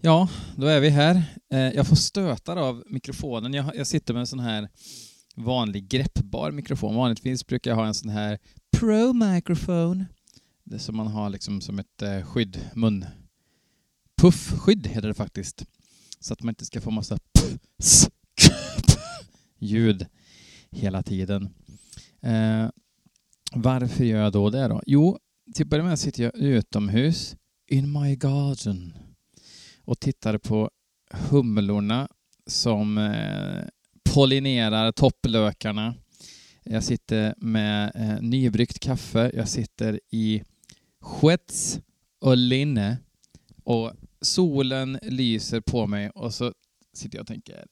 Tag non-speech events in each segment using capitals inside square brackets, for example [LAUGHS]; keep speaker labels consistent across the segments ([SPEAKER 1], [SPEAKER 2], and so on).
[SPEAKER 1] Ja, då är vi här. Eh, jag får stötar av mikrofonen. Jag, jag sitter med en sån här vanlig greppbar mikrofon. Vanligtvis brukar jag ha en sån här Pro microphone. Det som man har liksom som ett eh, skydd, mun... Puffskydd heter det faktiskt. Så att man inte ska få massa ljud hela tiden. Eh, varför gör jag då det då? Jo, till att börja med sitter jag utomhus in my garden och tittar på humlorna som eh, pollinerar topplökarna. Jag sitter med eh, nybryggt kaffe. Jag sitter i skets och linne och solen lyser på mig och så sitter jag och tänker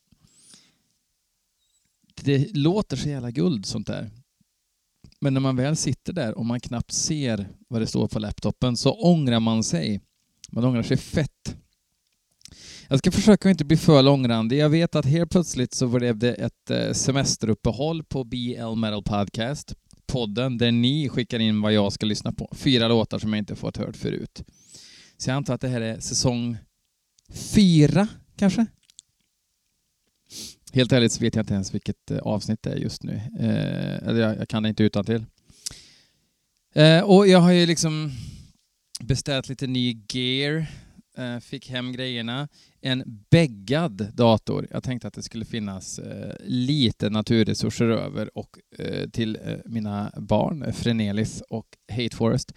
[SPEAKER 1] det låter så jävla guld sånt där. Men när man väl sitter där och man knappt ser vad det står på laptopen så ångrar man sig. Man ångrar sig fett. Jag ska försöka inte bli för långrandig. Jag vet att helt plötsligt så blev det ett eh, semesteruppehåll på BL Metal Podcast. Podden där ni skickar in vad jag ska lyssna på. Fyra låtar som jag inte fått hört förut. Så jag antar att det här är säsong fyra, kanske? Helt ärligt så vet jag inte ens vilket eh, avsnitt det är just nu. Eh, eller jag, jag kan det inte utan till. Eh, och jag har ju liksom beställt lite ny gear. Eh, fick hem grejerna. En bäggad dator. Jag tänkte att det skulle finnas eh, lite naturresurser över och eh, till eh, mina barn, eh, Frenelis och Hate Forest.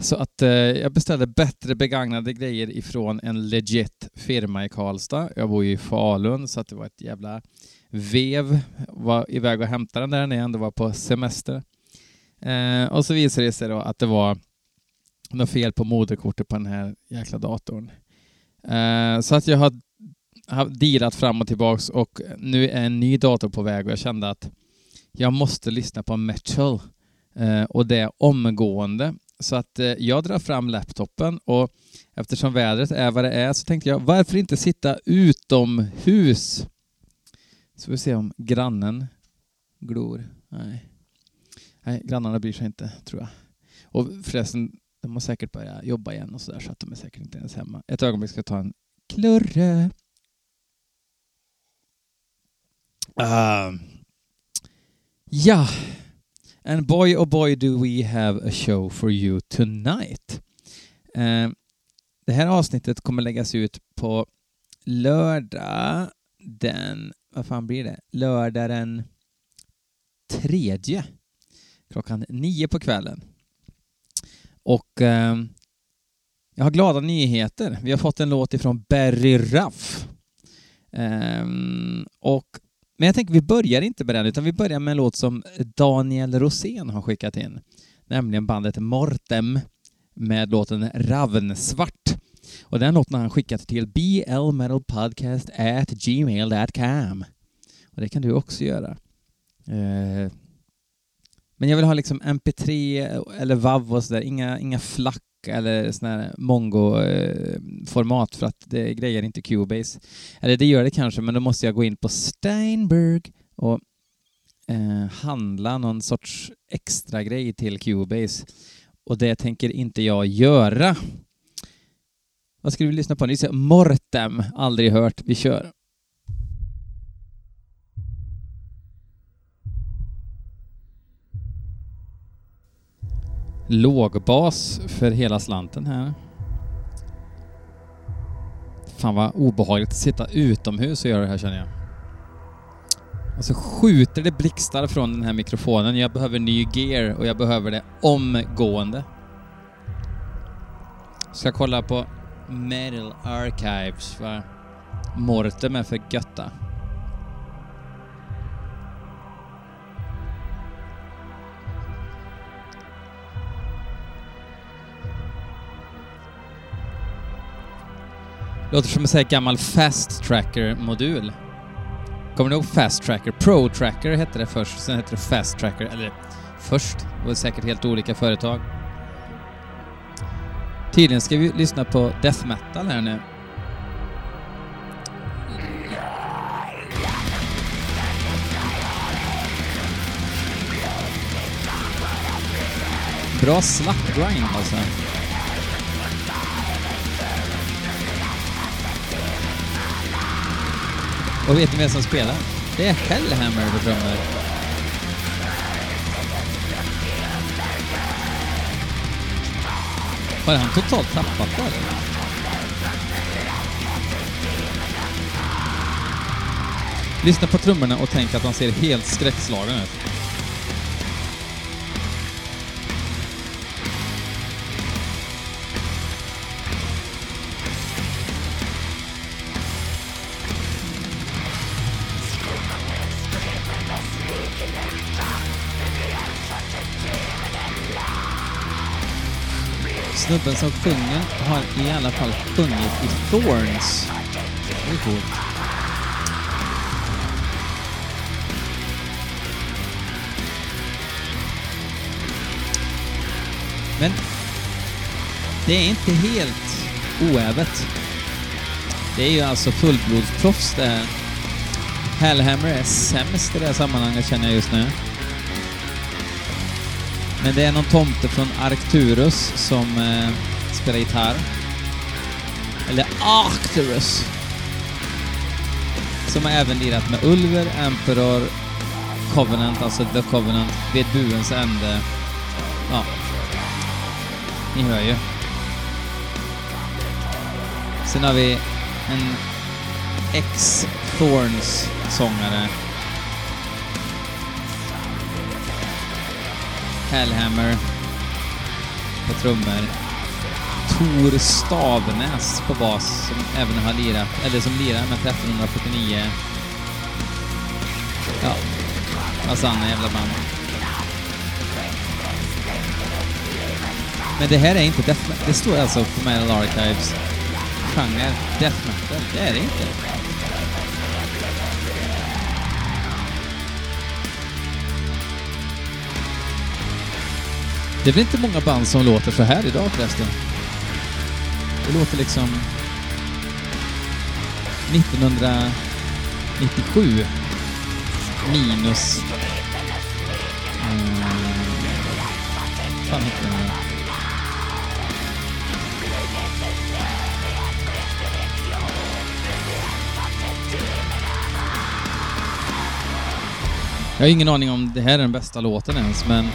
[SPEAKER 1] Så att eh, jag beställde bättre begagnade grejer ifrån en legit firma i Karlstad. Jag bor ju i Falun så att det var ett jävla vev. Var iväg och hämtade den där när jag ändå var på semester. Eh, och så visade det sig då att det var något fel på moderkortet på den här jäkla datorn. Eh, så att jag har, har dealat fram och tillbaks och nu är en ny dator på väg och jag kände att jag måste lyssna på metal eh, och det omgående. Så att eh, jag drar fram laptopen och eftersom vädret är vad det är så tänkte jag varför inte sitta utomhus? Så vi se om grannen glor. Nej. Nej, grannarna bryr sig inte tror jag. Och förresten, de har säkert börjat jobba igen och sådär så att de är säkert inte ens hemma. Ett ögonblick ska jag ta en klurre. Uh, ja. And boy oh boy do we have a show for you tonight. Uh, det här avsnittet kommer läggas ut på lördag den, vad fan blir det? Lördag den tredje klockan nio på kvällen. Och eh, jag har glada nyheter. Vi har fått en låt ifrån Barry Ruff. Eh, och, men jag tänker vi börjar inte med den, utan vi börjar med en låt som Daniel Rosén har skickat in. Nämligen bandet Mortem med låten Ravnsvart. Och den låten har han skickat till blmetalpodcast at gmail.com. Och det kan du också göra. Eh, men jag vill ha liksom mp3 eller WAV och sådär, inga, inga flack eller sån här mongo-format eh, för att det grejer inte Cubase. Eller det gör det kanske, men då måste jag gå in på Steinberg och eh, handla någon sorts extra grej till Cubase. Och det tänker inte jag göra. Vad ska vi lyssna på? Ni säger Mortem, aldrig hört. Vi kör. Lågbas för hela slanten här. Fan vad obehagligt att sitta utomhus och göra det här känner jag. Och så skjuter det blixtar från den här mikrofonen. Jag behöver ny gear och jag behöver det omgående. Ska kolla på Metal Archives vad Mortem är för götta. Låter som en sån här gammal Fast Tracker-modul. Kommer ni ihåg Fast Tracker? Pro Tracker hette det först, sen hette det Fast Tracker. Eller först, det var säkert helt olika företag. Tydligen ska vi lyssna på death metal här nu. Bra slapp grind alltså. Och vet ni vem som spelar? Det är Hellhammer på trummor. Har han totalt tappat det eller? Lyssna på trummorna och tänk att han ser helt skräckslagen ut. Snubben som sjunger har i alla fall sjungit i Thorns. Det är coolt. Men det är inte helt oävet. Det är ju alltså fullblodsproffs det här. Hellhammer är sämst i det här sammanhanget känner jag just nu. Men det är någon tomte från Arcturus som eh, spelar gitarr. Eller Arcturus. Som har även lirat med Ulver, Emperor, Covenant, alltså The Covenant, vid buens ände. Ja. Ni hör ju. Sen har vi en ex-Thorns-sångare Hellhammer på trummor. Tor Stavnäs på bas som även har lirat, eller som lirar med 1349. Ja, alltså massa andra jävla band. Men det här är inte death metal. Det står alltså på Metal Archives genre death metal. Det är det inte. Det är väl inte många band som låter så här idag förresten. Det låter liksom 1997 minus... Mm, fan heter den här? Jag har ingen aning om det här är den bästa låten ens, men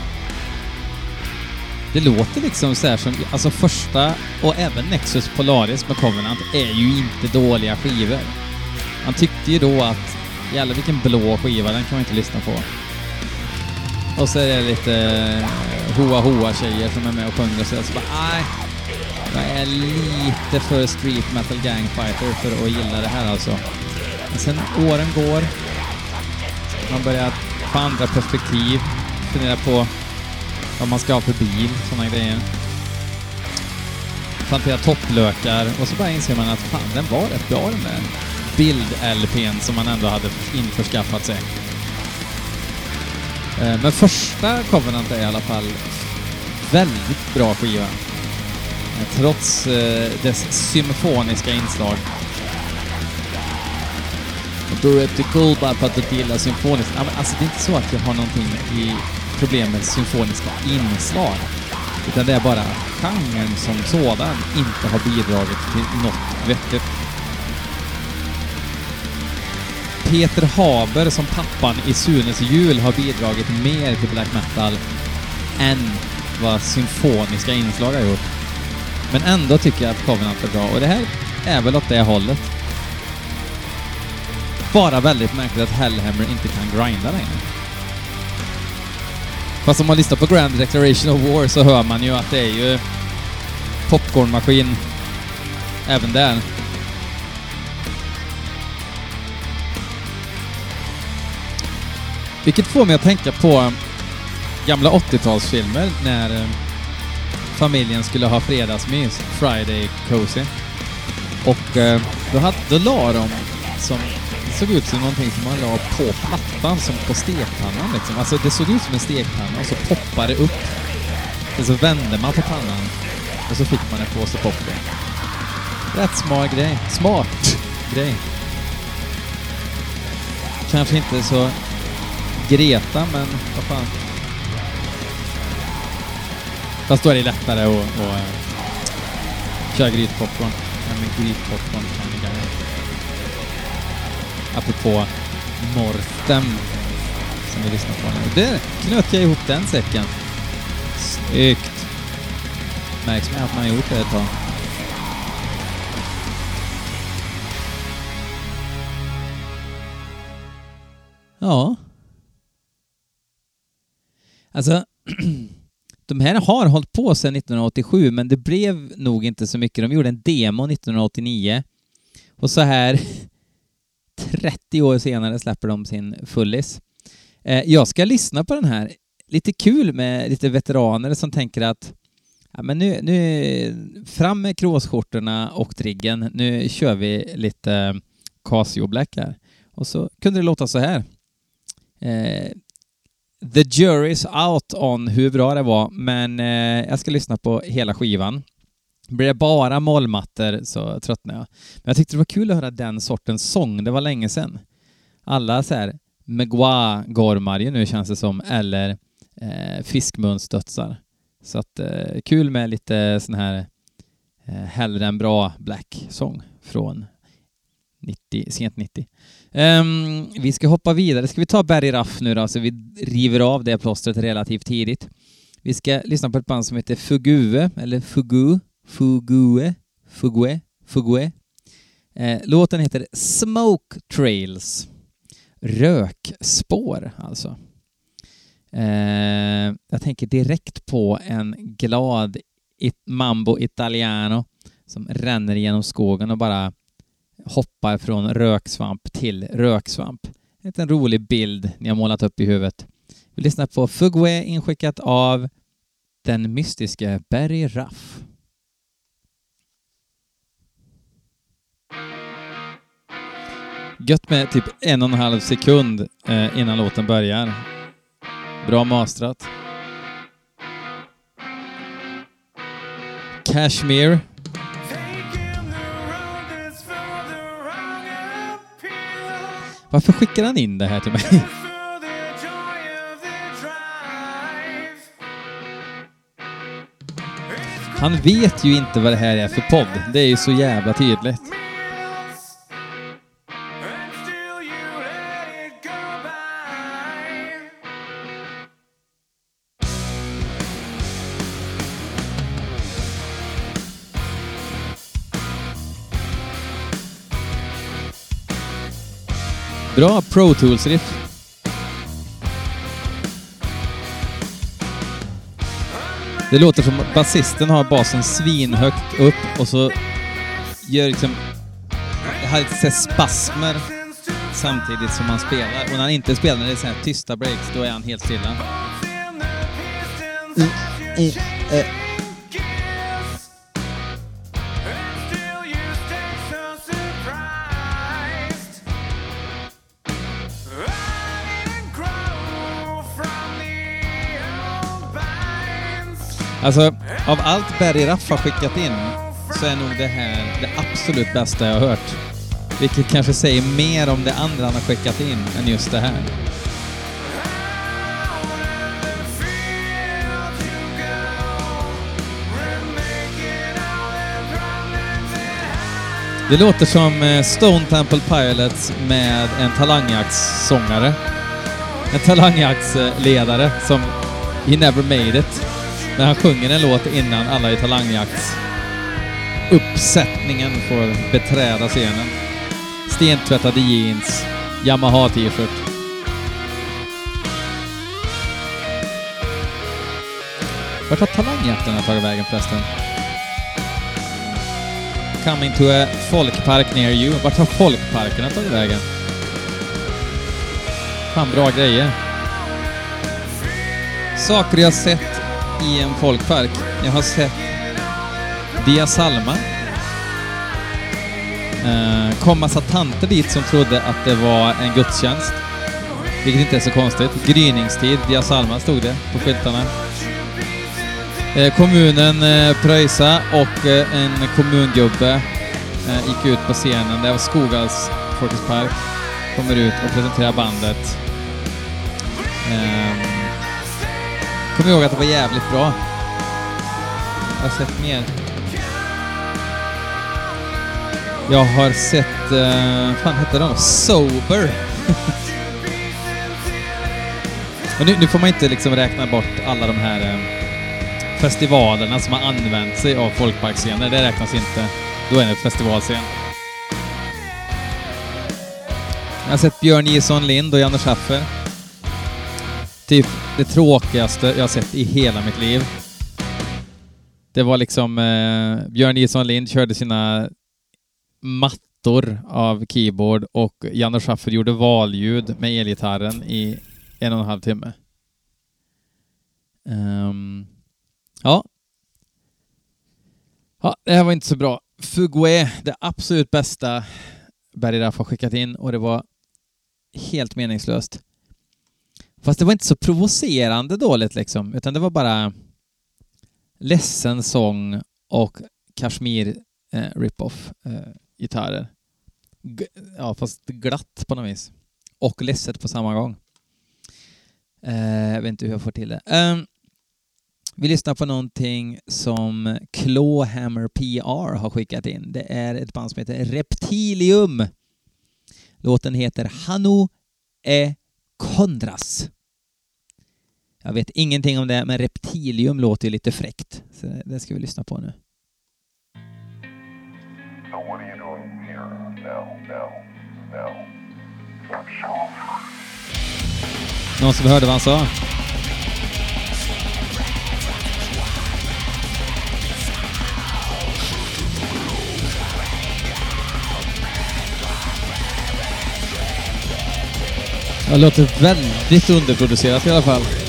[SPEAKER 1] det låter liksom så här som, alltså första och även Nexus Polaris med Covenant är ju inte dåliga skivor. Man tyckte ju då att, jävlar vilken blå skiva, den kan man inte lyssna på. Och så är det lite eh, hoa hoa tjejer som är med och sjunger och så, så bara, nej. Jag är lite för street metal gangfighter för att gilla det här alltså. Men sen åren går, man börjar få andra perspektiv, fundera på vad man ska ha för bil, sådana grejer. Plantera topplökar och så bara inser man att fan, den var rätt bra den där bild-LPn som man ändå hade införskaffat sig. Eh, men första Covenant är i alla fall väldigt bra skiva. Eh, trots eh, dess symfoniska inslag. Du är inte cool bara för att du gillar symfoniskt. Ja, men alltså det är inte så att jag har någonting i problem med symfoniska inslag. Utan det är bara genren som sådan inte har bidragit till något vettigt. Peter Haber som pappan i Sunes jul har bidragit mer till black metal än vad symfoniska inslag har gjort. Men ändå tycker jag att Covenant är bra och det här är väl åt det hållet. Bara väldigt märkligt att Hellhammer inte kan grinda längre. Fast om man lyssnar på Grand Declaration of War så hör man ju att det är ju popcornmaskin även där. Vilket får mig att tänka på gamla 80-talsfilmer när eh, familjen skulle ha fredagsmys, Friday Cozy. Och eh, då, hade, då la de som såg ut som någonting som man la på plattan som på stekpannan liksom. Alltså det såg ut som en stekpanna och så poppade det upp. Och så vände man på pannan och så fick man en påse popcorn. Rätt smart grej. Smart grej. Kanske inte så Greta, men vad fan. Fast då är det lättare att, att eh, köra grytpopcorn än med grytpopcorn apropå Mortem som vi lyssnar på nu. Där knöt jag ihop den säcken. Snyggt! Märks med att man har gjort det ett tag. Ja. Alltså, [CLEARS THROAT] de här har hållit på sedan 1987, men det blev nog inte så mycket. De gjorde en demo 1989 och så här [LAUGHS] 30 år senare släpper de sin fullis. Eh, jag ska lyssna på den här. Lite kul med lite veteraner som tänker att ja, men nu, nu fram med kråsskjortorna och driggen. Nu kör vi lite Casio Black här. Och så kunde det låta så här. Eh, the jury's out on hur bra det var, men eh, jag ska lyssna på hela skivan. Blir det bara mollmattor så tröttnar jag. Men jag tyckte det var kul att höra den sortens sång. Det var länge sedan. Alla så här Megua-gormar ju nu känns det som, eller eh, fiskmunsdödsar. Så att eh, kul med lite sån här eh, hellre än bra black-sång från 90, sent 90. Um, ehm, vi ska hoppa vidare. Ska vi ta Barry Raff nu då, så vi river av det plåstret relativt tidigt. Vi ska lyssna på ett band som heter Fugue, eller Fugu, Fugue, Fugue, Fugue. Eh, låten heter Smoke Trails. Rökspår, alltså. Eh, jag tänker direkt på en glad it mambo italiano som ränner genom skogen och bara hoppar från röksvamp till röksvamp. En liten rolig bild ni har målat upp i huvudet. Vi lyssnar på Fugue inskickat av den mystiska Barry Ruff. Gött med typ en och en halv sekund eh, innan låten börjar. Bra mastrat. Cashmere. Varför skickar han in det här till mig? Han vet ju inte vad det här är för podd. Det är ju så jävla tydligt. Bra Pro Tools-riff. Det låter som att basisten har basen svinhögt upp och så gör liksom... Det har lite spasmer samtidigt som han spelar. Och när han inte spelar, när det är så här tysta breaks, då är han helt stilla. Mm, mm, äh. Alltså, av allt Berry Raff har skickat in så är nog det här det absolut bästa jag har hört. Vilket kanske säger mer om det andra han har skickat in än just det här. Det låter som eh, Stone Temple Pilots med en talangjaktssångare. En talangjaktsledare som He Never Made It. När han sjunger en låt innan alla i Talangjakts uppsättningen får beträda scenen. Stentvättade jeans, Yamaha-t-shirt. Vart har talangjakterna tagit vägen förresten? Coming to a folkpark near you. Vart har folkparkerna tagit vägen? Fan, bra grejer. Saker jag sett i en folkpark. Jag har sett Dia Salma. Eh, kom massa tanter dit som trodde att det var en gudstjänst. Vilket inte är så konstigt. Gryningstid, Dia Salma stod det på skyltarna. Eh, kommunen eh, pröjsa och eh, en kommungubbe eh, gick ut på scenen. Det var Skoghals Folkets Park. Kommer ut och presenterar bandet. Eh, Kom Kommer ihåg att det var jävligt bra. Jag har sett mer. Jag har sett, uh, fan hette den? Sober. [LAUGHS] Och nu, nu, får man inte liksom räkna bort alla de här uh, festivalerna som har använt sig av folkparksscener. Det räknas inte. Då är det festivalscen. Jag har sett Björn J.son Lind och Janne Schaffer. Typ det tråkigaste jag har sett i hela mitt liv. Det var liksom eh, Björn Nilsson Lind körde sina mattor av keyboard och Janne Schaffer gjorde valljud med elgitarren i en och en halv timme. Um, ja. Ja, det här var inte så bra. Fugue, det absolut bästa Barry Raff har skickat in och det var helt meningslöst. Fast det var inte så provocerande dåligt liksom, utan det var bara ledsen sång och Kashmir eh, rip-off eh, gitarrer. G ja, fast glatt på något vis. Och ledset på samma gång. Eh, jag vet inte hur jag får till det. Um, vi lyssnar på någonting som Clawhammer PR har skickat in. Det är ett band som heter Reptilium. Låten heter Hanu e Kondras. Jag vet ingenting om det, men Reptilium låter ju lite fräckt. Så det ska vi lyssna på nu. Någon som hörde vad han sa? Det låter väldigt underproducerat i alla fall.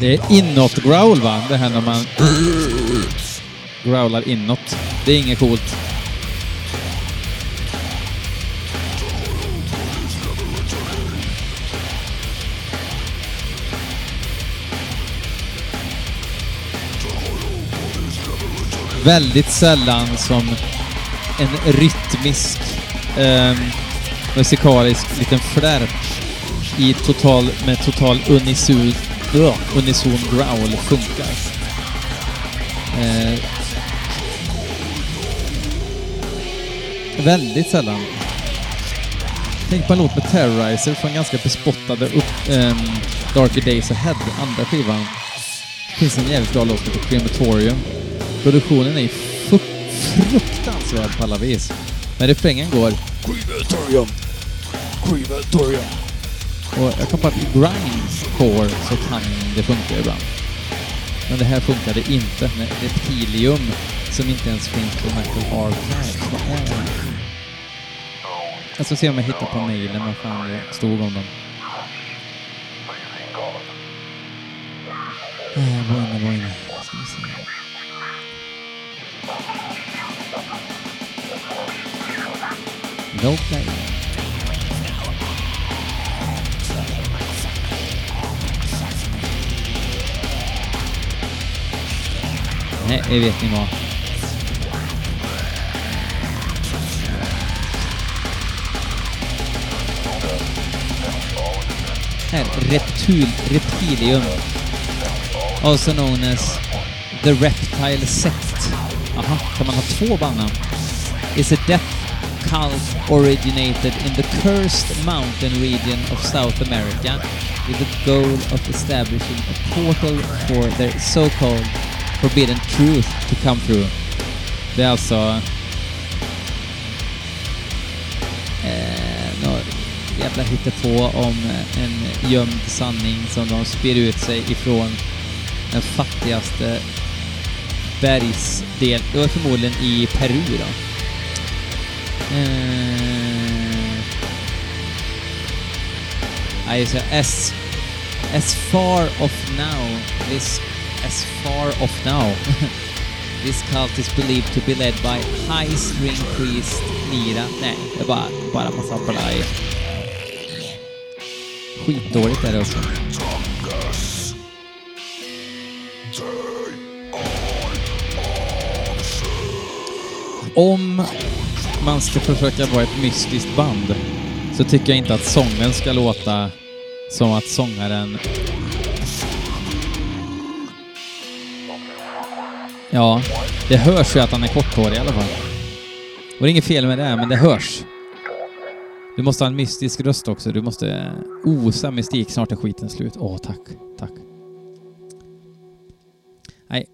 [SPEAKER 1] Det är inåt-growl va? Det här när man growlar inåt. Det är inget coolt. väldigt sällan som en rytmisk, eh, musikalisk liten flärp i total, med total unisult uh, unison growl funkar. Eh, väldigt sällan. Tänk på en låt med Terrorizer från ganska bespottade upp, eh, Darker Days Ahead, andra skivan. Det finns en jävligt bra låt som heter Crematorium. Produktionen är fruktansvärd på alla vis. Men refrängen går Crematorium, Crematorium. Och jag kan på att i grindcore så kan det funka ibland. Men det här funkade inte med Reptilium som inte ens finns på Metal Archive. Jag ska se om jag hittar på mejlen vad fan det stod om dem. Eh, äh, var inne, inne. Ska vi se. No play. Nej, det vet Reptul, Reptilium. Also known as The Reptile Sect. Aha, kan man ha två bandnamn? Is a death cult originated in the cursed mountain region of South America with the goal of establishing a portal for their so-called forbidden truth to come through. Det är alltså eh, något jävla hittepå om eh, en gömd sanning som de spyr ut sig ifrån den fattigaste bergsdel. Det var förmodligen i Peru då. Eh, nej, I say as as far off now this as far off now [LAUGHS] this cult is believed to be led by high string priest Nira. Nej, det är bara, bara massa blaj. Skitdåligt är det också. Om man ska försöka vara ett mystiskt band så tycker jag inte att sången ska låta som att sångaren... Ja, det hörs ju att han är korthårig i alla fall. Och det är inget fel med det, men det hörs. Du måste ha en mystisk röst också. Du måste osa mystik. Snart är skiten slut. Åh, tack. Tack. Nej,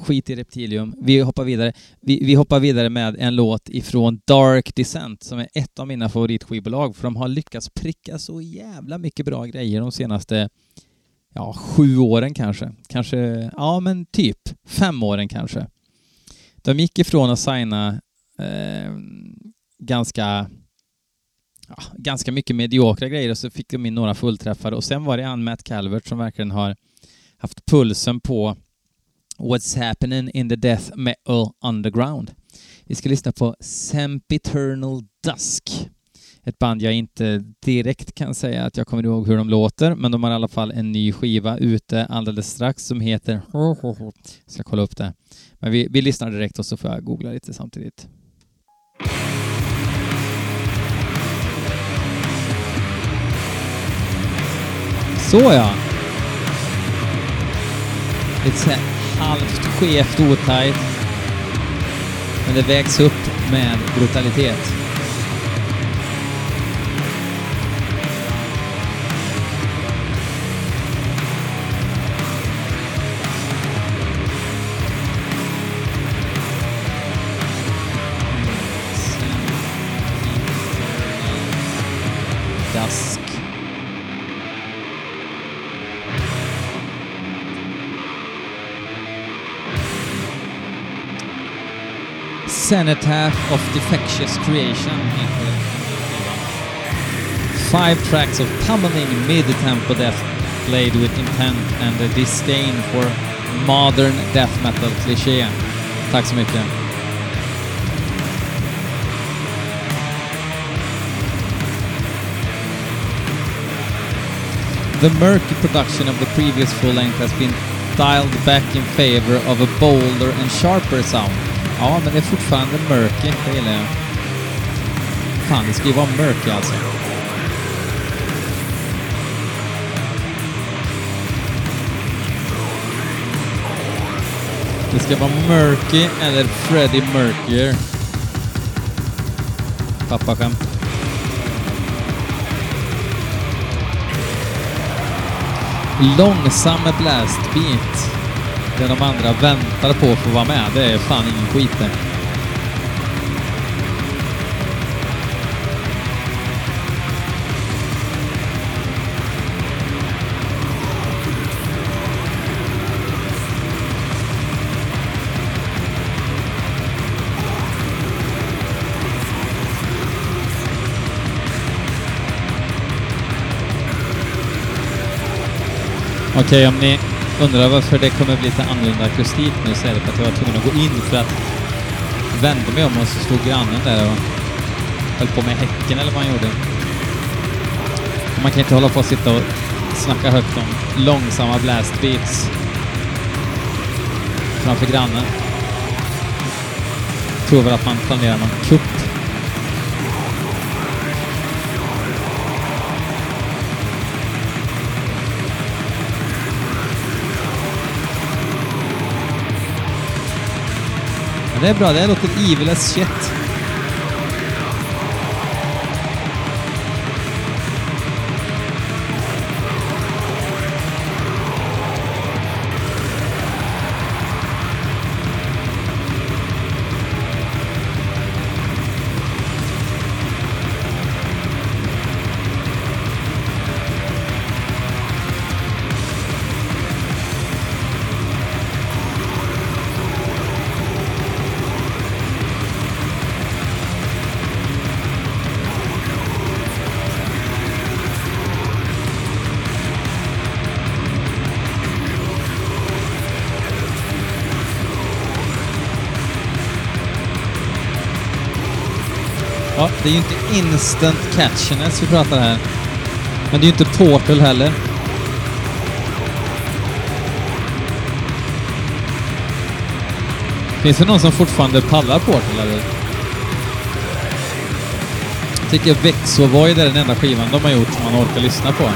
[SPEAKER 1] skit i Reptilium. Vi hoppar vidare. Vi, vi hoppar vidare med en låt ifrån Dark Descent som är ett av mina favoritskivbolag för de har lyckats pricka så jävla mycket bra grejer de senaste ja, sju åren kanske. Kanske, ja men typ fem åren kanske. De gick ifrån att signa eh, ganska ja, ganska mycket mediokra grejer och så fick de in några fullträffar och sen var det han Matt Calvert som verkligen har haft pulsen på What's happening in the death metal underground. Vi ska lyssna på Sempiternal Dusk. Ett band jag inte direkt kan säga att jag kommer ihåg hur de låter, men de har i alla fall en ny skiva ute alldeles strax som heter... Jag [LAUGHS] ska kolla upp det. Men vi, vi lyssnar direkt och så får jag googla lite samtidigt. Så ja! Lite såhär halvt skevt otajt. Men det vägs upp med brutalitet. Cenotaph of Defectious Creation. Five tracks of pummeling mid-tempo death played with intent and a disdain for modern death metal kliché. Tack så mycket. The murky production of the previous full length has been dialed back in favor of a bolder and sharper sound. Ja, men det är fortfarande murky, det gillar jag. Fan, det ska ju vara murky alltså. Det ska vara murky eller Freddie Mercury. Pappaskämt. Långsam blastbeat. Det de andra väntar på för att vara med, det är fan ingen skit det. Okej, om ni undrar varför det kommer bli lite annorlunda akustik nu så är det för att jag var tvungen att gå in för att vända mig om och så stod grannen där och höll på med häcken eller vad han gjorde. Man kan inte hålla på och sitta och snacka högt om långsamma blastbeats framför grannen. Tror väl att man planerar någon kupp Men det är bra, det låter evil as shit. Det är ju inte instant catchiness vi pratar här. Men det är ju inte Portal heller. Finns det någon som fortfarande pallar Portal eller? Jag tycker Vexo Void är den enda skivan de har gjort som man orkar lyssna på.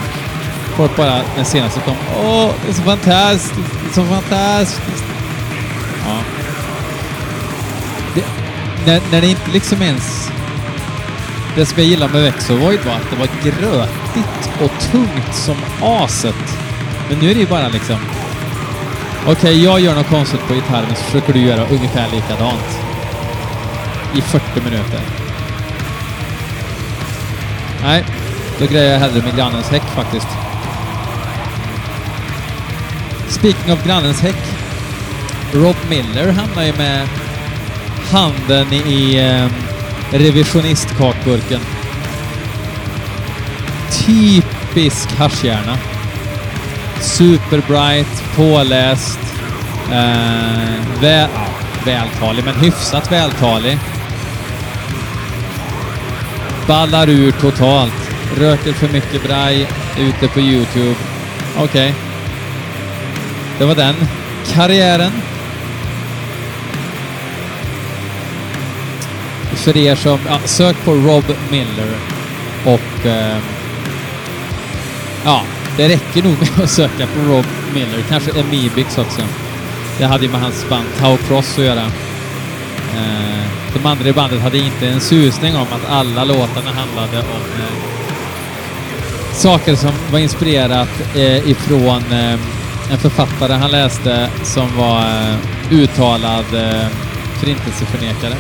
[SPEAKER 1] Folk bara, den senaste kom, åh, det är så fantastiskt, det är så fantastiskt. Ja. Det, när, när det inte liksom ens... Det som jag gillade med Vexo Void var att det var grötigt och tungt som aset. Men nu är det ju bara liksom... Okej, okay, jag gör något konstigt på gitarren så försöker du göra ungefär likadant. I 40 minuter. Nej, då grejer jag hellre med grannens häck faktiskt. Speaking of grannens häck. Rob Miller hamnar ju med handen i eh, revisionistkakburken. Typisk haschhjärna. Superbright, påläst, eh, väl, ja, vältalig, men hyfsat vältalig. Ballar ur totalt. Röker för mycket braj ute på Youtube. Okej. Okay. Det var den karriären. För er som... Ja, sök på Rob Miller och... Eh, ja, det räcker nog med att söka på Rob Miller. Kanske Amibix också. Det hade ju med hans band Tau Cross att göra. Eh, de andra i bandet hade inte en susning om att alla låtarna handlade om eh, saker som var inspirerat eh, ifrån eh, en författare han läste som var eh, uttalad eh, förintelseförnekare.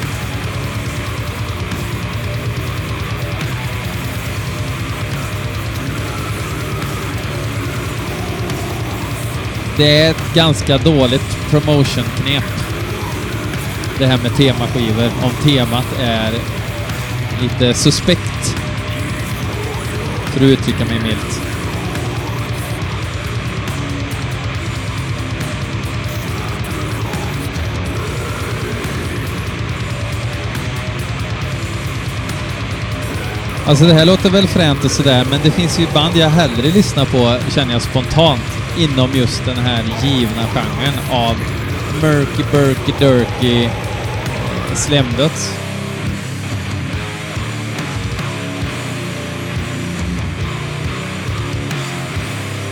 [SPEAKER 1] Det är ett ganska dåligt promotion-knep. Det här med temaskivor. Om temat är lite suspekt. För att uttrycka mig milt. Alltså det här låter väl fränt och sådär, men det finns ju band jag hellre lyssnar på, känner jag spontant, inom just den här givna genren av murky, burky, dirty slemdöds.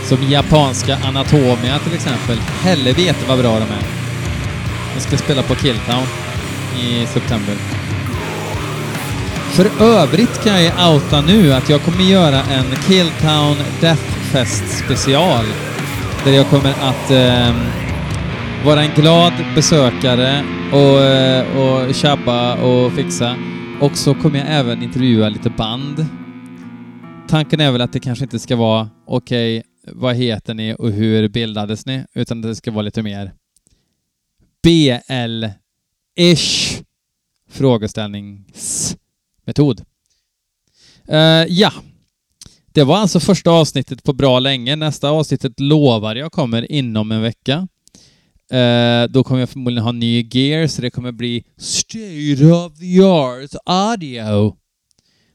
[SPEAKER 1] Som japanska Anatomia till exempel. Helvete vad bra de är. De ska spela på Killtown i september. För övrigt kan jag outa nu att jag kommer göra en Killtown Deathfest special. Där jag kommer att eh, vara en glad besökare och, eh, och tjabba och fixa. Och så kommer jag även intervjua lite band. Tanken är väl att det kanske inte ska vara okej, okay, vad heter ni och hur bildades ni? Utan det ska vara lite mer BL-ish frågeställnings metod. Uh, ja, det var alltså första avsnittet på bra länge. Nästa avsnittet lovar jag kommer inom en vecka. Uh, då kommer jag förmodligen ha ny gear, så det kommer bli state of the art audio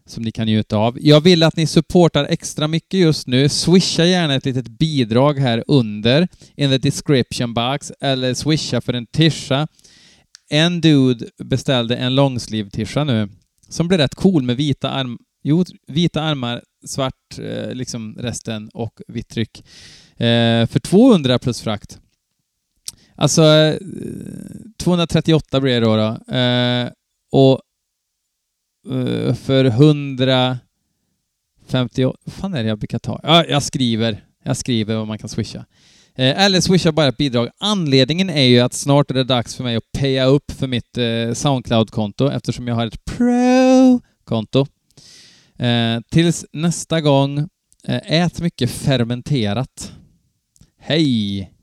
[SPEAKER 1] som ni kan njuta av. Jag vill att ni supportar extra mycket just nu. Swisha gärna ett litet bidrag här under in the description box eller swisha för en tisha. En dude beställde en långsliv tisha nu som blev rätt cool med vita, arm jo, vita armar, svart eh, liksom resten och vitt tryck. Eh, för 200 plus frakt. Alltså, eh, 238 blir det då. då. Och för 150... Vad fan är det jag brukar ta? Ja, jag skriver. Jag skriver vad man kan swisha. Eh, eller swisha bara ett bidrag. Anledningen är ju att snart är det dags för mig att paya upp för mitt eh, Soundcloud-konto eftersom jag har ett Pro-konto. Eh, tills nästa gång, eh, ät mycket fermenterat. Hej!